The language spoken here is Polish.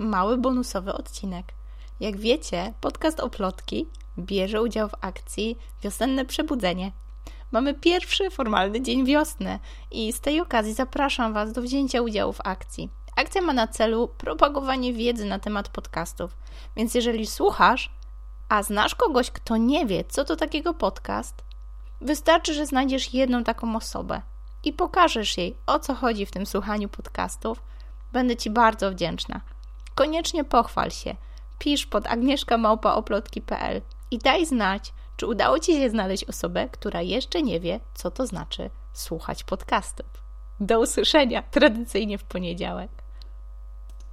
mały bonusowy odcinek. Jak wiecie, podcast Oplotki bierze udział w akcji Wiosenne Przebudzenie. Mamy pierwszy formalny dzień wiosny i z tej okazji zapraszam Was do wzięcia udziału w akcji. Akcja ma na celu propagowanie wiedzy na temat podcastów, więc jeżeli słuchasz, a znasz kogoś, kto nie wie, co to takiego podcast, wystarczy, że znajdziesz jedną taką osobę i pokażesz jej, o co chodzi w tym słuchaniu podcastów. Będę Ci bardzo wdzięczna. Koniecznie pochwal się. Pisz pod agnieszkamałpaoplotki.pl i daj znać, czy udało Ci się znaleźć osobę, która jeszcze nie wie, co to znaczy słuchać podcastów. Do usłyszenia tradycyjnie w poniedziałek.